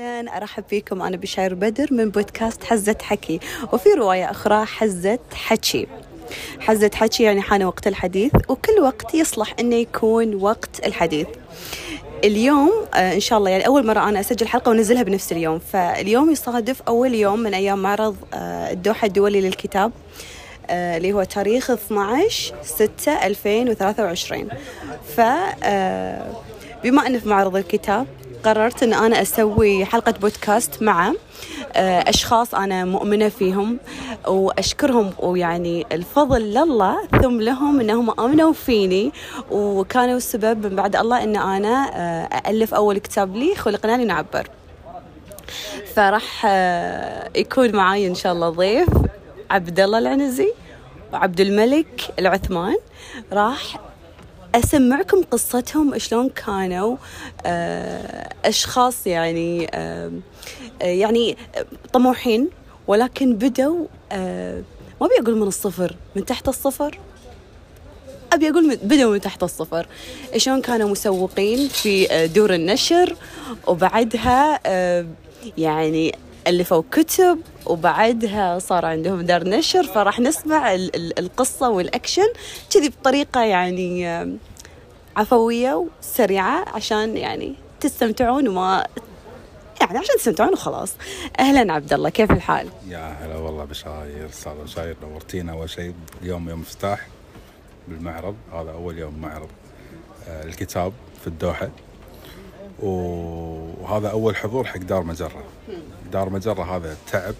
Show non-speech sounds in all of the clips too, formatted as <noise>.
أهلا. أرحب فيكم أنا بشاير بدر من بودكاست حزة حكي وفي رواية أخرى حزة حكي. حزة حكي يعني حان وقت الحديث وكل وقت يصلح انه يكون وقت الحديث. اليوم آه إن شاء الله يعني أول مرة أنا أسجل حلقة وانزلها بنفس اليوم. فاليوم يصادف أول يوم من أيام معرض آه الدوحة الدولي للكتاب آه اللي هو تاريخ 12 6 2023 ف بما أن في معرض الكتاب قررت أن أنا أسوي حلقة بودكاست مع آه، أشخاص أنا مؤمنة فيهم وأشكرهم ويعني الفضل لله ثم لهم أنهم آمنوا فيني. وكانوا السبب من بعد الله أن أنا آه، ألف أول كتاب لي خلقنا لنعبر. فراح آه، يكون معاي إن شاء الله ضيف عبد الله العنزي وعبد الملك العثمان. راح أسمعكم قصتهم شلون كانوا آه، أشخاص يعني آه، يعني طموحين ولكن بدوا آه، ما أبي أقول من الصفر من تحت الصفر. أبي أقول بدوا من تحت الصفر. شلون كانوا مسوقين في دور النشر وبعدها يعني ألفوا كتب وبعدها صار عندهم دار نشر فراح نسمع القصة والأكشن كذي بطريقة يعني عفوية وسريعة عشان يعني تستمتعون وما يعني عشان تستمتعون وخلاص أهلا عبد الله كيف الحال؟ يا هلا والله بشاير أستاذ بشاير نورتينا أول شيء اليوم يوم افتتاح بالمعرض هذا أول يوم معرض آه، الكتاب في الدوحة وهذا أول حضور حق دار مجرة. دار مجرة هذا تعب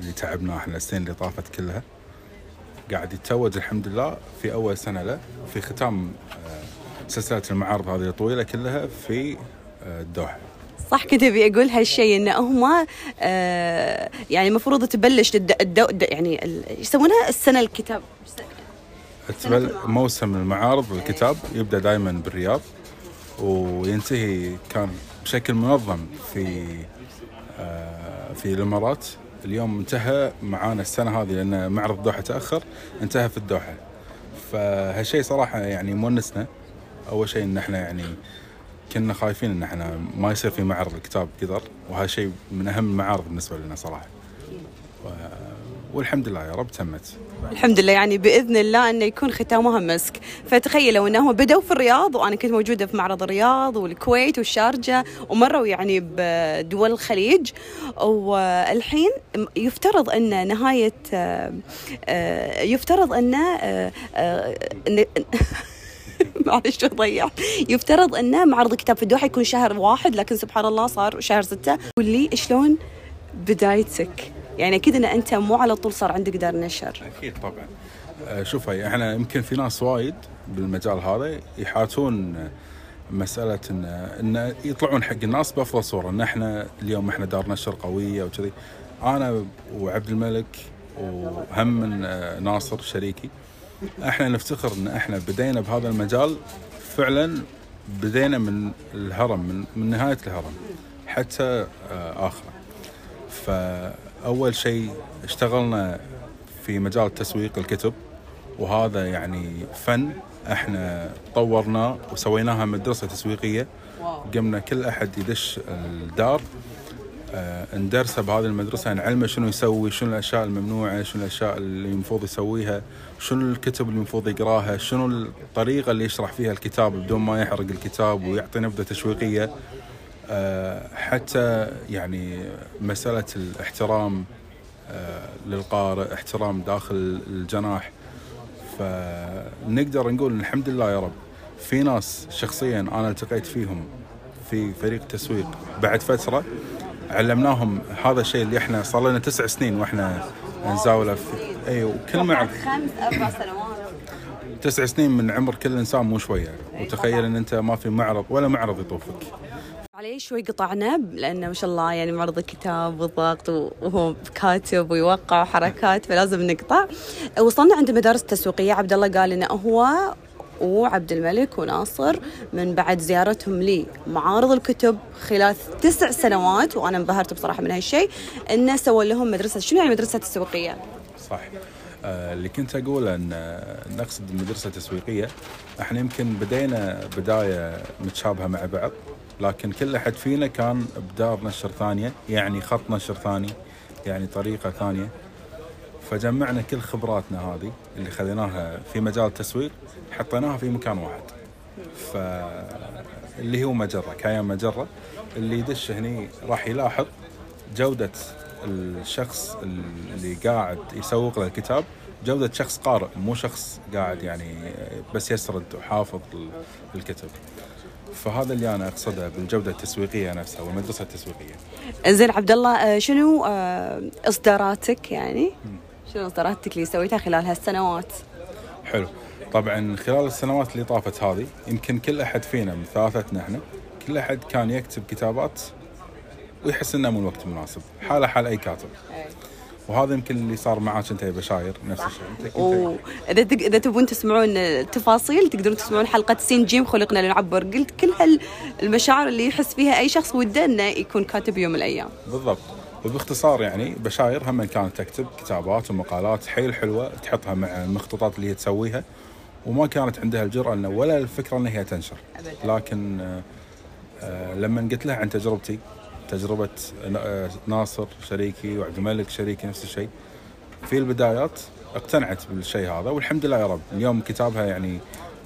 اللي تعبناه إحنا السنين اللي طافت كلها. قاعد يتوج الحمد لله في أول سنة له في ختام آه، سلسلة المعارض هذه الطويلة كلها في آه، الدوحة. صح كنت أبي أقول هالشيء إن هم آه يعني المفروض تبلش الدو الدو يعني يسمونها السنة الكتاب. موسم المعارض والكتاب يبدأ دائما بالرياض. وينتهي كان بشكل منظم في آه في الإمارات. اليوم انتهى معانا السنة هذه لأن معرض الدوحه تأخر انتهى في الدوحة. فهالشيء صراحة يعني مونسنا. أول شيء إن إحنا يعني كنا خايفين إن إحنا ما يصير في معرض الكتاب قدر وهذا من أهم المعارض بالنسبة لنا صراحة. والحمد لله يا رب تمت. الحمد لله يعني بإذن الله إنه يكون ختامها مسك. فتخيلوا انهم بدوا في الرياض وأنا كنت موجودة في معرض الرياض والكويت والشارجة ومروا يعني بدول الخليج. والحين يفترض إن نهاية آه، يفترض إن آه، آه، <laughs> معلش ضيع يفترض إن معرض الكتاب في الدوحة يكون شهر واحد لكن سبحان الله صار شهر ستة. واللي شلون بدايتك؟ يعني أكيد إن أنت مو على طول صار عندك دار نشر. أكيد طبعا. آه، شوفي إحنا يمكن في ناس وايد بالمجال هذا يحاتون مسألة إن إن يطلعون حق الناس بأفضل صورة. إن إحنا اليوم إحنا دار نشر قوية وكذي. أنا وعبد الملك وهم من آه، ناصر شريكي إحنا نفتخر إن إحنا بدينا بهذا المجال. فعلا بدينا من الهرم من, من نهاية الهرم حتى آه، آخره. ف أول شيء اشتغلنا في مجال تسويق الكتب وهذا يعني فن إحنا طورناه وسويناها مدرسة تسويقية. قمنا كل أحد يدش الدار آه ندرسه بهذه المدرسة نعلمه شنو يسوي شنو الأشياء الممنوعة شنو الأشياء اللي المفروض يسويها شنو الكتب اللي المفروض يقراها شنو الطريقة اللي يشرح فيها الكتاب بدون ما يحرق الكتاب ويعطي نبذة تشويقية. حتى يعني مسألة الاحترام آه، للقارئ احترام داخل الجناح. فنقدر نقول الحمد لله يا رب في ناس شخصيا أنا التقيت فيهم في فريق تسويق بعد فترة علمناهم هذا الشيء اللي إحنا صار لنا تسع سنين وإحنا نزاوله إي وكل معرض خمس أربع سنوات. تسع سنين من عمر كل إنسان مو شوية. وتخيل إن أنت ما في معرض ولا معرض يطوفك. عليه شوي قطعنا لأنه ما شاء الله يعني معرض الكتاب والضغط وهو كاتب ويوقع حركات فلازم نقطع. وصلنا عند مدارس تسويقيه عبد الله قال إنه هو وعبد الملك وناصر من بعد زيارتهم لي معارض الكتب خلال تسع سنوات وأنا انبهرت بصراحة من هالشيء إنه سووا لهم مدرسة. شنو يعني مدرسة تسويقية؟ صح آه اللي كنت اقوله أن نقصد مدرسة تسويقية. إحنا يمكن بدينا بداية متشابهة مع بعض. لكن كل أحد فينا كان بدار نشر ثانية يعني خط نشر ثاني يعني طريقة ثانية. فجمعنا كل خبراتنا هذه اللي خذيناها في مجال التسويق حطيناها في مكان واحد. فاللي هو مجرة كيان مجرة اللي يدش هني راح يلاحظ جودة الشخص اللي قاعد يسوق له الكتاب جودة شخص قارئ مو شخص قاعد يعني بس يسرد وحافظ الكتب فهذا اللي أنا أقصده بالجودة التسويقية نفسها والمدرسة التسويقية. زين عبد الله آه، شنو آه، إصداراتك يعني؟ شنو إصداراتك اللي سويتها خلال هالسنوات؟ حلو طبعا خلال السنوات اللي طافت هذه يمكن كل أحد فينا من ثلاثتنا إحنا كل أحد كان يكتب كتابات ويحس إنه مو الوقت المناسب حاله حال أي كاتب وهذا يمكن اللي صار معاك انت يا بشاير نفس الشيء. وإذا إذا تبون تسمعون التفاصيل تقدرون تسمعون حلقة سين جيم خلقنا لنعبر قلت كل هالمشاعر اللي يحس فيها أي شخص وده إنه يكون كاتب يوم من الأيام. بالضبط. وباختصار يعني بشاير هم كانت تكتب كتابات ومقالات حيل حلوة تحطها مع المخطوطات اللي هي تسويها وما كانت عندها الجرأة إنه ولا الفكرة إن هي تنشر. لكن آه، آه، لما قلت لها عن تجربتي تجربة آه، ناصر شريكي وعبد الملك شريكي نفس الشيء في البدايات اقتنعت بالشيء هذا والحمد لله يا رب اليوم كتابها يعني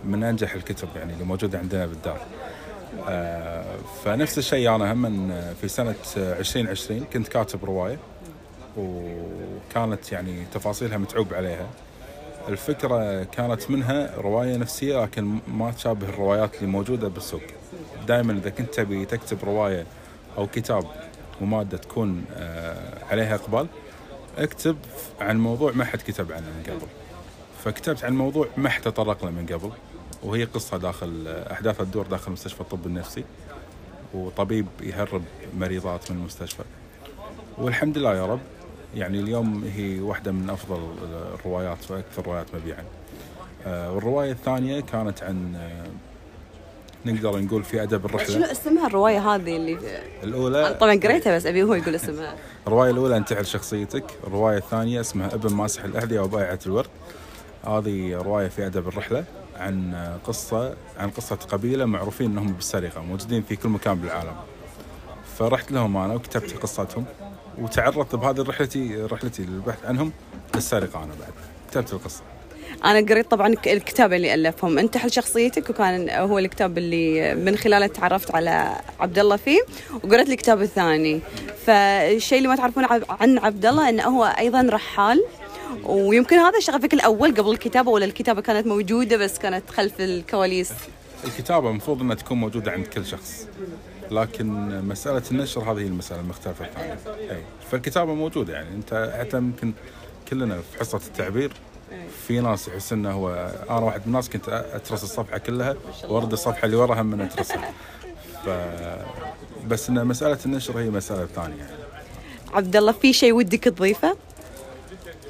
من أنجح الكتب يعني اللي موجودة عندنا بالدار. آه فنفس الشيء أنا هم في سنة 2020 كنت كاتب رواية وكانت يعني تفاصيلها متعوب عليها. الفكرة كانت منها رواية نفسية لكن ما تشابه الروايات اللي موجودة بالسوق. دائما إذا كنت تبي تكتب رواية أو كتاب ومادة تكون آه عليها إقبال اكتب عن موضوع ما حد كتب عنه من قبل. فكتبت عن موضوع ما حد تطرق له من قبل وهي قصة داخل أحداث الدور داخل مستشفى الطب النفسي وطبيب يهرب مريضات من المستشفى. والحمد لله يا رب يعني اليوم هي واحدة من أفضل الروايات وأكثر الروايات مبيعا. آه، والرواية الثانية كانت عن آه، نقدر نقول في أدب الرحلة. شنو اسمها الرواية هذه اللي الأولى؟ طبعا قريتها بس أبي هو يقول اسمها. الرواية الأولى أنتحل شخصيتك. الرواية الثانية اسمها أبن ماسح الاهليه وبائعه الورد هذه رواية في أدب الرحلة عن قصه عن قصة قبيلة معروفين إنهم بالسرقة موجودين في كل مكان بالعالم. فرحت لهم أنا وكتبت قصتهم وتعرضت بهذه رحلتي رحلتي للبحث عنهم للسرقة أنا بعد. كتبت القصة. أنا قريت طبعا الكتاب اللي ألفهم. انتحل شخصيتك وكان هو الكتاب اللي من خلاله تعرفت على عبد الله فيه وقريت الكتاب الثاني. فالشيء اللي ما تعرفون عن عبد الله إنه هو أيضا رحال ويمكن هذا شغفك الأول قبل الكتابة ولا الكتابة كانت موجودة بس كانت خلف الكواليس؟ الكتابة المفروض إنها تكون موجودة عند كل شخص لكن مسألة النشر هذه المسألة المختلفة الثانية. اي فالكتابة موجودة يعني. أنت حتى يمكن كلنا في حصة التعبير في ناس يحس إنه هو أنا واحد من الناس كنت أترس الصفحة كلها وأرد الصفحة اللي وراها من أترسها ف بس إن مسألة النشر هي مسألة ثانية يعني. عبد الله في شيء ودك تضيفه؟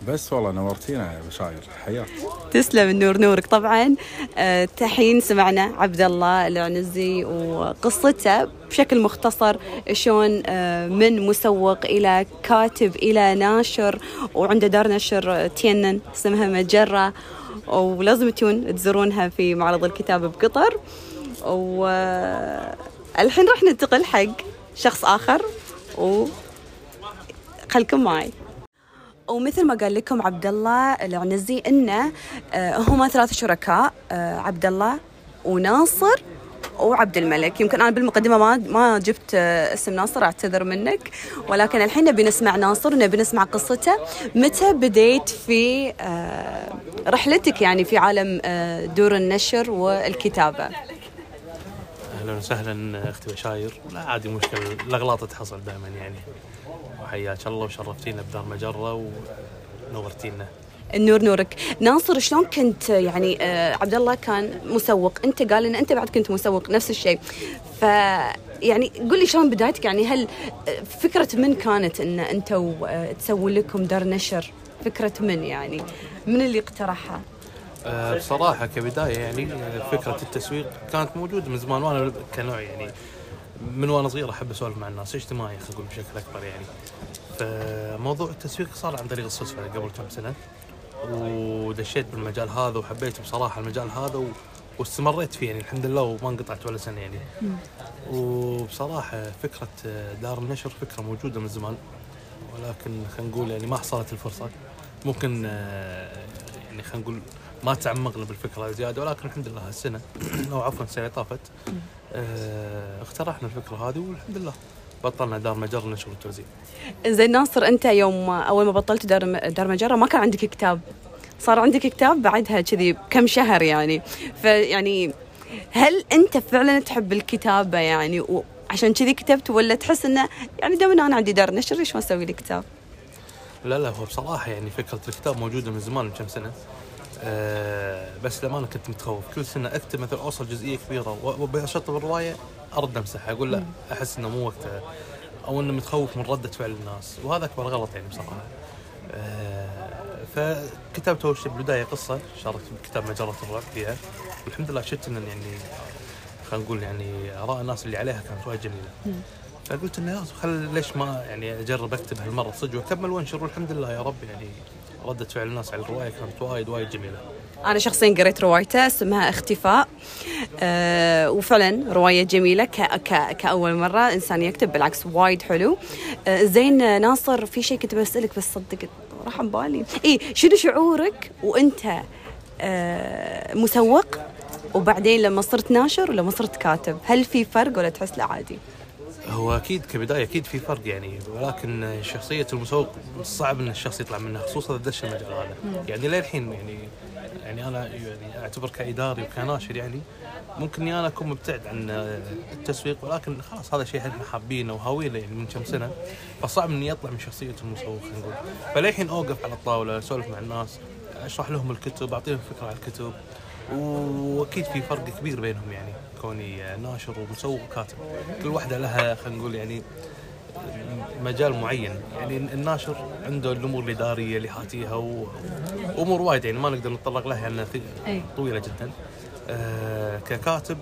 بس والله نورتينا يا بشاير حياك. تسلم النور نورك. طبعا آه تحين سمعنا عبد الله العنزي وقصته بشكل مختصر شلون آه من مسوق إلى كاتب إلى ناشر وعنده دار نشر تينن اسمها مجرة ولازم تجون تزورونها في معرض الكتاب بقطر. والحين راح ننتقل حق شخص آخر و خلكم معي. ومثل ما قال لكم عبد الله العنزي إنه آه، هما ثلاث شركاء آه، عبد الله وناصر وعبد الملك. يمكن أنا بالمقدمة ما ما جبت آه، اسم ناصر أعتذر منك. ولكن الحين نبي نسمع ناصر ونبي نسمع قصته. متى بديت في رحلتك يعني في عالم دور النشر والكتابة؟ أهلا وسهلا أختي بشاير. لا عادي مشكلة. الأغلاط تحصل دائما يعني. وحياك الله وشرفتينا بدار مجرة ونورتينا. النور نورك. ناصر شلون كنت؟ يعني آه عبد الله كان مسوق. أنت قال إن أنت بعد كنت مسوق نفس الشيء. ف يعني قل لي شلون بدايتك يعني هل آه، فكرة من كانت إن أنتم آه تسوون لكم دار نشر؟ فكرة من يعني؟ من اللي اقترحها؟ أه بصراحة كبداية يعني فكرة التسويق كانت موجودة من زمان وأنا كنوع يعني من وأنا صغير أحب أسولف مع الناس اجتماعي خلينا نقول بشكل أكبر يعني. فموضوع التسويق صار عن طريق الصدفة قبل كم سنة ودشيت بالمجال هذا وحبيت بصراحة المجال هذا واستمريت فيه يعني الحمد لله وما انقطعت ولا سنة يعني. وبصراحة فكرة دار النشر فكرة موجودة من زمان ولكن خلينا نقول يعني ما حصلت الفرصة. ممكن آه، يعني خلينا نقول ما تعمقنا بالفكرة زيادة ولكن الحمد لله هالسنة <clears throat> أو عفوا السنة طافت آه، اقترحنا الفكرة هذه والحمد لله بطلنا دار مجرة النشر والتوزيع زين ناصر أنت يوم أول ما بطلت دار دار مجرة ما كان عندك كتاب؟ صار عندك كتاب بعدها كذي كم شهر يعني؟ فيعني هل أنت فعلا تحب الكتابة يعني؟ وعشان كذي كتبت ولا تحس إنه يعني دام أنا عندي دار نشر ليش ما أسوي لي كتاب؟ لا لا هو بصراحة يعني فكرة الكتاب موجودة من زمان من كم سنة. أه بس لما أنا كنت متخوف كل سنة أكتب مثلا أوصل جزئية كبيرة وبشطب الروايه أرد أمسحها أقول لا أحس إنه مو وقتها أو إنه متخوف من ردة فعل الناس وهذا أكبر غلط يعني بصراحة. أه فكتبت أول شيء بالبداية قصة شاركت بكتاب مجره الرعب فيها. والحمد لله شفت ان يعني خلينا نقول يعني آراء الناس اللي عليها كانت وايد جميلة. فقلت إنه خل ليش ما يعني أجرب أكتب هالمرة صدق واكمل وانشر والحمد لله يا رب يعني ردة فعل الناس على الرواية كانت وايد وايد جميلة. أنا شخصيا قريت روايته اسمها اختفاء. أه وفعلا رواية جميلة ك ك كأول مرة إنسان يكتب بالعكس وايد حلو. أه زين ناصر في شيء كنت بسألك بس صدق راح بالي اي شنو شعورك وأنت أه مسوق؟ وبعدين لما صرت ناشر ولما صرت كاتب هل في فرق ولا تحس لا عادي؟ هو أكيد كبداية أكيد في فرق يعني ولكن شخصية المسوق صعب إن الشخص يطلع منها خصوصا إذا دش المجال هذا. يعني للحين يعني يعني أنا يعني أعتبر كإداري وكناشر يعني ممكن اني أنا أكون مبتعد عن التسويق ولكن خلاص هذا شيء إحنا حابينه وهاوينه يعني من كم سنة فصعب إني أطلع من شخصية المسوق خلينا نقول. فللحين أوقف على الطاولة أسولف مع الناس أشرح لهم الكتب أعطيهم فكرة على الكتب. وأكيد في فرق كبير بينهم يعني كوني ناشر ومسوق وكاتب كل واحدة لها خلينا نقول يعني مجال معين. يعني الناشر عنده الأمور الاداريه اللي حاتيها وأمور وايد يعني ما نقدر نتطرق لها لأنها طويلة جدا. آه ككاتب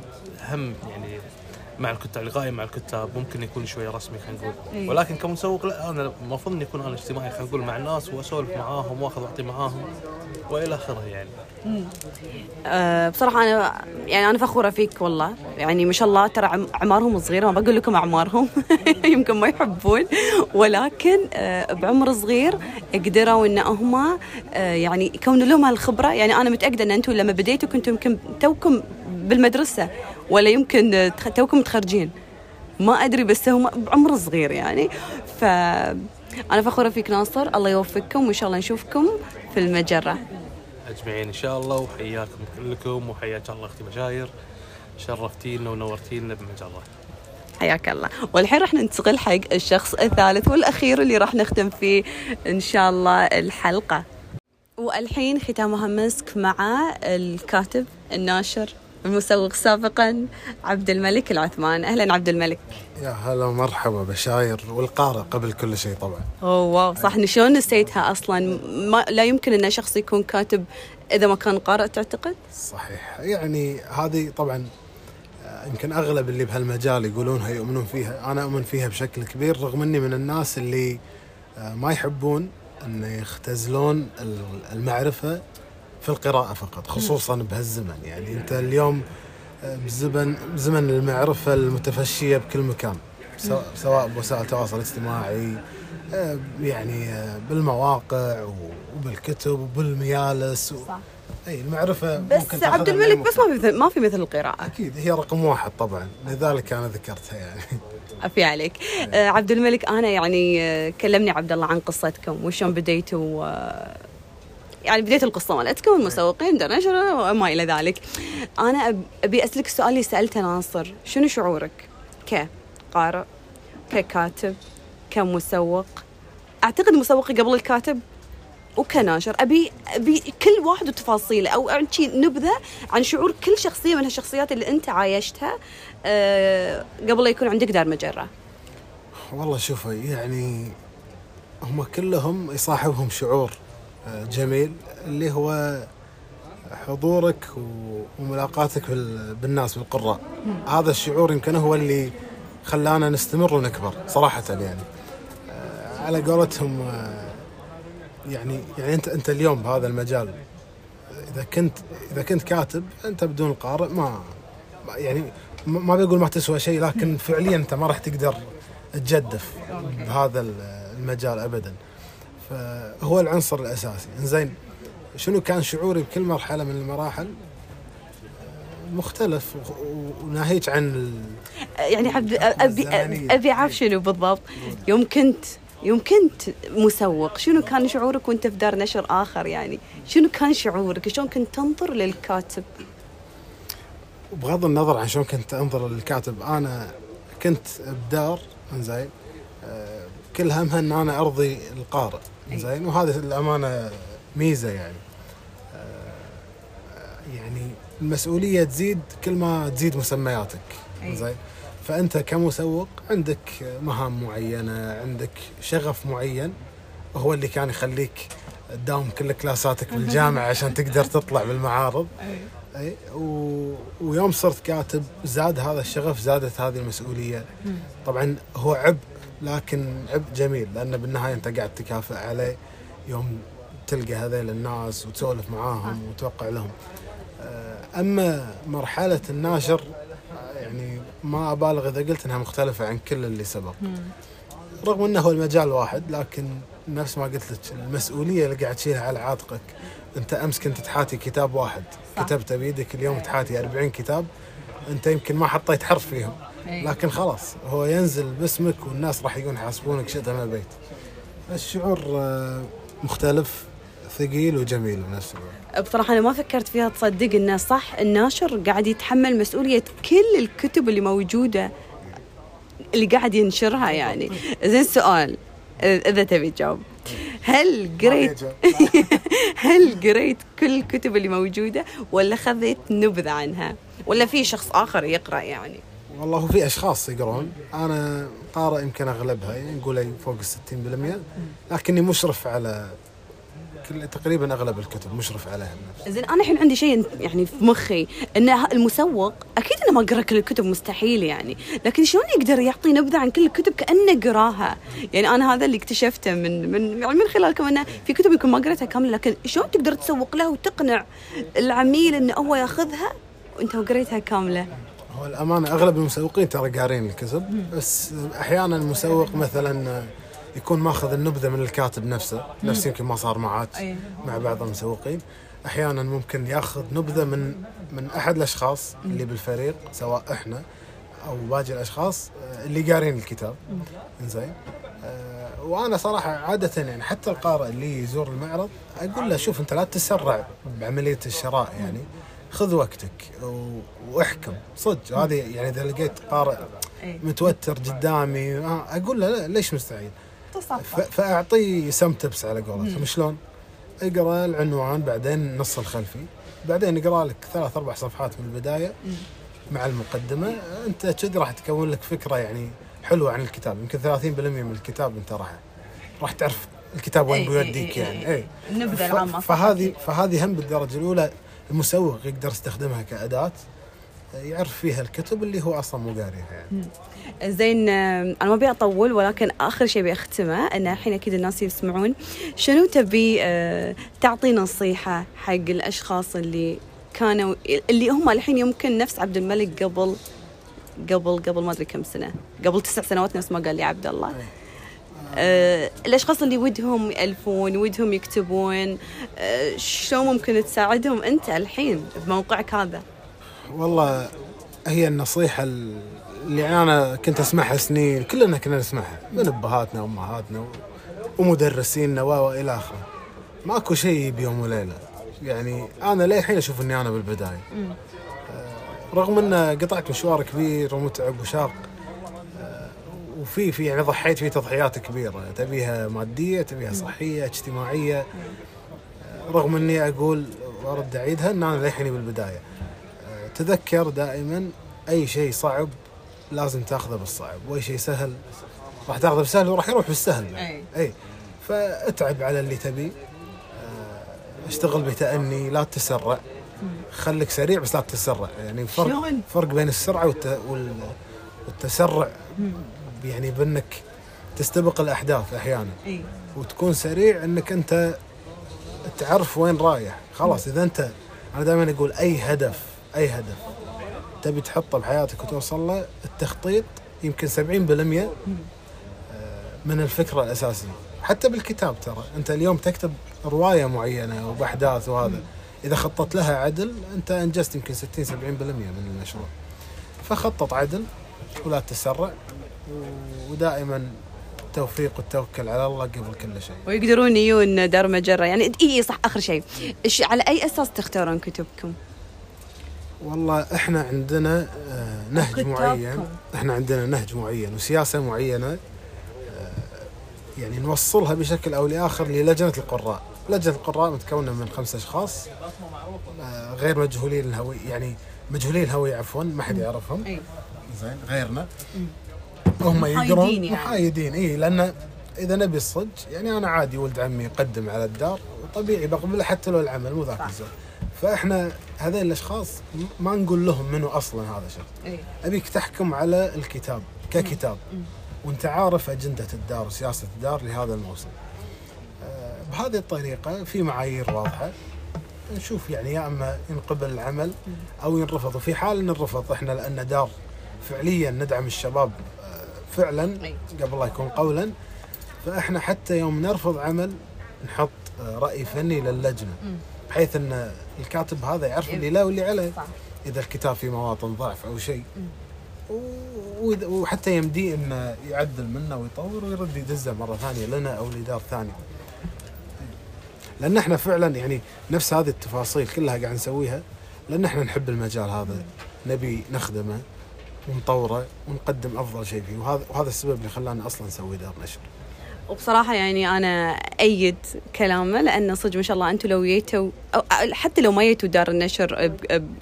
هم يعني مع الكتاب لقائي مع الكتاب ممكن يكون شوية رسمي خلينا نقول. ولكن كمسوق لا أنا المفروض إني أكون أنا اجتماعي خلينا نقول مع الناس وأسولف معاهم وأخذ وأعطي معاهم وإلى آخره يعني. أه بصراحة أنا يعني أنا فخورة فيك والله. يعني ما شاء الله ترى اعمارهم صغيرة ما بقول لكم اعمارهم <laughs> يمكن ما يحبون. ولكن أه بعمر صغير قدروا إن هم أه يعني يكونوا لهم هالخبرة. يعني أنا متأكدة إن أنتم لما بديتوا كنتم يمكن توكم بالمدرسة. ولا يمكن توكم متخرجين. ما أدري بس هم بعمر صغير يعني. ف أنا فخورة فيك ناصر الله يوفقكم وإن شاء الله نشوفكم في المجرة. أجمعين إن شاء الله وحياكم كلكم وحياك الله أختي مشاير. شرفتينا ونورتينا بمجرة. حياك الله. والحين راح ننتقل حق الشخص الثالث والأخير اللي راح نختم فيه إن شاء الله الحلقة. والحين ختامها مسك مع الكاتب الناشر. المسوق سابقا عبد الملك العثمان. أهلا عبد الملك. يا هلا مرحبا بشاير والقارئ قبل كل شيء طبعا. أوه واو صح. شلون نسيتها أصلا؟ ما لا يمكن إن شخص يكون كاتب إذا ما كان قارئ تعتقد؟ صحيح. يعني هذه طبعا يمكن أغلب اللي بهالمجال يقولونها يؤمنون فيها. أنا أؤمن فيها بشكل كبير رغم إني من الناس اللي ما يحبون إن يختزلون المعرفة في القراءة فقط خصوصا بهالزمن. يعني أنت اليوم بزمن زمن المعرفة المتفشية بكل مكان سواء بوسائل التواصل الاجتماعي يعني بالمواقع وبالكتب وبالميالس صح. أي المعرفة بس عبد الملك بس ما في مثل ما في مثل القراءة. أكيد هي رقم واحد طبعا. لذلك أنا ذكرتها يعني. عفي عليك. آه عبد الملك أنا يعني كلمني عبد الله عن قصتكم وشلون بديتوا يعني بديت القصة مالتكم المسوقين نشر وما إلى ذلك. أنا أبي أسألك السؤال اللي سألته ناصر. شنو شعورك كقارئ ككاتب كمسوق؟ أعتقد مسوق قبل الكاتب وكناشر. ابي أبي كل واحد وتفاصيله أو شي نبذة عن شعور كل شخصية من هالشخصيات اللي أنت عايشتها أه قبل لا يكون عندك دار مجرة. والله شوفي يعني هم كلهم يصاحبهم شعور. جميل اللي هو حضورك وملاقاتك بالناس بالقراء. هذا الشعور يمكن هو اللي خلانا نستمر ونكبر صراحة يعني. على قولتهم يعني يعني انت أنت اليوم بهذا المجال إذا كنت إذا كنت كاتب أنت بدون القارئ ما يعني ما ما بيقول ما تسوى شيء لكن فعليا أنت ما راح تقدر تجدف بهذا المجال ابدا. فهو العنصر الأساسي. إنزين شنو كان شعوري بكل مرحلة من المراحل؟ مختلف وناهيك عن ال- يعني عبد ابي. ابي أعرف شنو بالضبط. يوم كنت يوم كنت مسوق شنو كان شعورك وأنت في دار نشر آخر يعني؟ شنو كان شعورك؟ شلون كنت تنظر للكاتب؟ بغض النظر عن شلون كنت أنظر للكاتب أنا كنت بدار زين كل همها ان أنا أرضي القارئ. زين وهذا الأمانة ميزة يعني. آه، يعني المسؤولية تزيد كل ما تزيد مسمياتك. زين. فأنت كمسوق عندك مهام معينة عندك شغف معين هو اللي كان يخليك تداوم كل كلاساتك بالجامعة <laughs> عشان تقدر تطلع بالمعارض. أي. و... ويوم صرت كاتب زاد هذا الشغف زادت هذه المسؤولية. طبعا هو عبء لكن عبء جميل لأن بالنهاية أنت قاعد تكافئ عليه يوم تلقى هذيل الناس وتسولف معاهم وتوقع لهم. آه، أما مرحلة الناشر يعني ما أبالغ إذا قلت إنها مختلفة عن كل اللي سبق. رغم إنه هو المجال واحد لكن نفس ما قلت لك المسؤولية اللي قاعد تشيلها على عاتقك. أنت أمس كنت تحاتي كتاب واحد صح. كتبته بيدك اليوم تحاتي 40 كتاب أنت يمكن ما حطيت حرف فيهم. لكن خلاص هو ينزل باسمك والناس راح يقولون يحاسبونك شئت ما بيت الشعور آه، مختلف ثقيل وجميل بنفس الوقت. بصراحة أنا ما فكرت فيها تصدق إنه صح. الناشر قاعد يتحمل مسؤولية كل الكتب اللي موجودة اللي قاعد ينشرها يعني. زين سؤال إذا تبي تجاوب. هل قريت <laughs> هل قريت كل الكتب اللي موجودة ولا خذيت نبذة عنها؟ ولا في شخص آخر يقرأ يعني؟ والله هو في أشخاص يقرون. أنا قارئ يمكن أغلبها يعني نقول فوق ال 60% لكني مشرف على كل تقريبا أغلب الكتب مشرف عليها. زين أنا الحين عندي شيء يعني في مخي إن المسوق أكيد إنه ما قرأ كل الكتب مستحيل يعني. لكن شلون يقدر يعطي نبذة عن كل الكتب كأنه قراها؟ يعني أنا هذا اللي اكتشفته من من يعني من خلالكم انه في كتب يمكن ما قريتها كاملة لكن شلون تقدر تسوق لها وتقنع العميل إنه هو يأخذها وأنت قريتها كاملة؟ هو الأمانة أغلب المسوقين ترى قارين الكتب بس أحيانا المسوق مثلا يكون ماخذ النبذة من الكاتب نفسه نفس يمكن ما صار معك أي. مع بعض المسوقين. أحيانا ممكن ياخذ نبذة من من أحد الأشخاص اللي بالفريق سواء إحنا أو باقي الأشخاص آه، اللي قارين الكتاب. زين آه، وأنا صراحة عادة يعني حتى القارئ اللي يزور المعرض أقول له شوف أنت لا تسرع بعملية الشراء يعني. خذ وقتك واحكم صدق هذه يعني إذا لقيت قارئ أي. متوتر قدامي آه، أقول له لا ليش مستعجل؟ ف- فاعطيه سم تبس على قولتهم شلون؟ اقرأ العنوان بعدين النص الخلفي بعدين اقرأ لك ثلاث أربع صفحات من البداية مع المقدمة أنت كذي راح تكون لك فكرة يعني حلوة عن الكتاب يمكن 30% من الكتاب أنت راح راح تعرف الكتاب وين إي، بيوديك إي، إي، يعني. اي العامة صح فهذه. فهذه هم بالدرجة الأولى المسوق يقدر يستخدمها كأداة يعرف فيها الكتب اللي هو أصلا مو قاريها يعني. زين آه، أنا ما أبي أطول ولكن آخر شيء بختمه إن الحين أكيد الناس يسمعون شنو تبي آه، تعطي نصيحة حق الأشخاص اللي كانوا اللي هم الحين يمكن نفس عبد الملك قبل قبل قبل ما أدري كم سنة قبل تسع سنوات نفس ما قال لي عبد الله. آه، الأشخاص اللي ودهم يألفون ودهم يكتبون آه، شلون ممكن تساعدهم أنت الحين بموقعك هذا؟ والله هي النصيحة اللي أنا كنت أسمعها سنين كلنا كنا نسمعها من أبهاتنا وأمهاتنا و- ومدرسينا و و إلى آخره. ماكو شيء بيوم وليلة. يعني أنا للحين أشوف إني أنا بالبداية. آه، رغم إن قطعت مشوار كبير ومتعب وشاق وفي في يعني ضحيت في تضحيات كبيرة. تبيها مادية تبيها صحية اجتماعية. آه، رغم إني أقول وأرد أعيدها إن أنا للحين بالبداية. تذكر دائما أي شيء صعب لازم تاخذه بالصعب وأي شيء سهل راح تاخذه بالسهل وراح يروح بالسهل. أي. فأتعب على اللي تبي. أشتغل بتأني لا تسرع. خليك سريع بس لا تتسرع يعني فرق؟ فرق بين السرعة والت... وال... والتسرع. يعني بأنك تستبق الأحداث أحيانا. إي. وتكون سريع أنك أنت تعرف وين رايح. خلاص إذا أنت أنا دائما أقول أي هدف أي هدف تبي تحطه بحياتك وتوصل له التخطيط يمكن 70% آه، من الفكرة الأساسية. حتى بالكتاب ترى. أنت اليوم تكتب رواية معينة وبأحداث وهذا. إذا خططت لها عدل أنت أنجزت يمكن 60 70% من المشروع. فخطط عدل ولا تسرع. ودائما التوفيق والتوكل على الله قبل كل شيء. ويقدرون يجون دار مجرة. يعني إي صح آخر شيء. إيش على أي أساس تختارون كتبكم؟ والله إحنا عندنا آه، نهج. معين. إحنا عندنا نهج معين وسياسة معينة آه، يعني نوصلها بشكل أو لآخر للجنة القراء. لجنة القراء متكونة من خمسة أشخاص آه، غير مجهولين الهوية يعني مجهولين الهوية عفوا ما حد يعرفهم. زين غيرنا. هم محايدين يقرون يعني. محايدين. اي لأن إذا نبي الصدق يعني أنا عادي ولد عمي يقدم على الدار وطبيعي بقبله حتى لو العمل مو ذاك. الزود فإحنا هذين الأشخاص ما نقول لهم منو أصلا هذا الشخص اي أبيك تحكم على الكتاب ككتاب. وأنت عارف أجندة الدار وسياسة الدار لهذا الموسم. آه، بهذه الطريقة في معايير واضحة. نشوف يعني يا أما ينقبل العمل أو ينرفض. وفي حال ان الرفض إحنا لأن دار فعليا ندعم الشباب فعلا. قبل لا يكون قولا. فإحنا حتى يوم نرفض عمل نحط آه، رأي فني للجنة. بحيث إن الكاتب هذا يعرف اللي لا واللي عليه. إذا الكتاب في مواطن ضعف أو شيء. وحتى يمديه إنه يعدل منه ويطور ويرد يدزه مرة ثانية لنا أو لدار ثانية. لأن إحنا فعلا يعني نفس هذه التفاصيل كلها قاعد نسويها. لأن إحنا نحب المجال هذا. نبي نخدمه. ونطوره ونقدم أفضل شيء فيه وهذا وهذا السبب اللي خلانا أصلا نسوي دار نشر. وبصراحة يعني أنا أيد كلامه لأن صدق ما شاء الله أنتم لو جيتوا حتى لو ما جيتوا دار النشر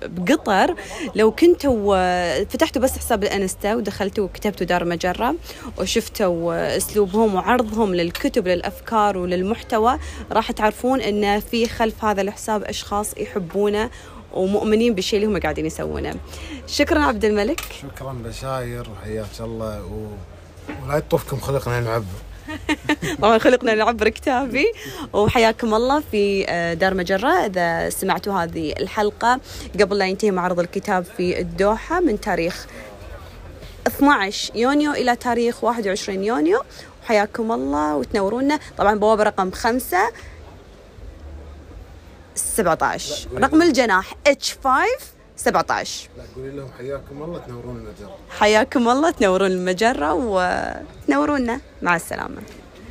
بقطر لو كنتوا فتحتوا بس حساب الإنستا ودخلتوا وكتبتوا دار مجرة وشفتوا أسلوبهم وعرضهم للكتب للأفكار وللمحتوى راح تعرفون أن في خلف هذا الحساب أشخاص يحبونه ومؤمنين بالشيء اللي هم قاعدين يسوونه. شكرا عبد الملك. شكرا بشاير وحياك الله و... ولا يطوفكم خلقنا نعبر. <laughs> طبعا خلقنا نعبر كتابي. وحياكم الله في آه، دار مجرة. إذا سمعتوا هذه الحلقة قبل لا ينتهي معرض الكتاب في الدوحة من تاريخ 12 يونيو إلى تاريخ 21 يونيو. حياكم الله وتنورونا طبعا بوابة رقم 5 17 رقم الجناح H5 17 لا قولي لهم حياكم الله تنورون المجال. حياكم الله تنورون المجرة وتنورونا مع السلامة.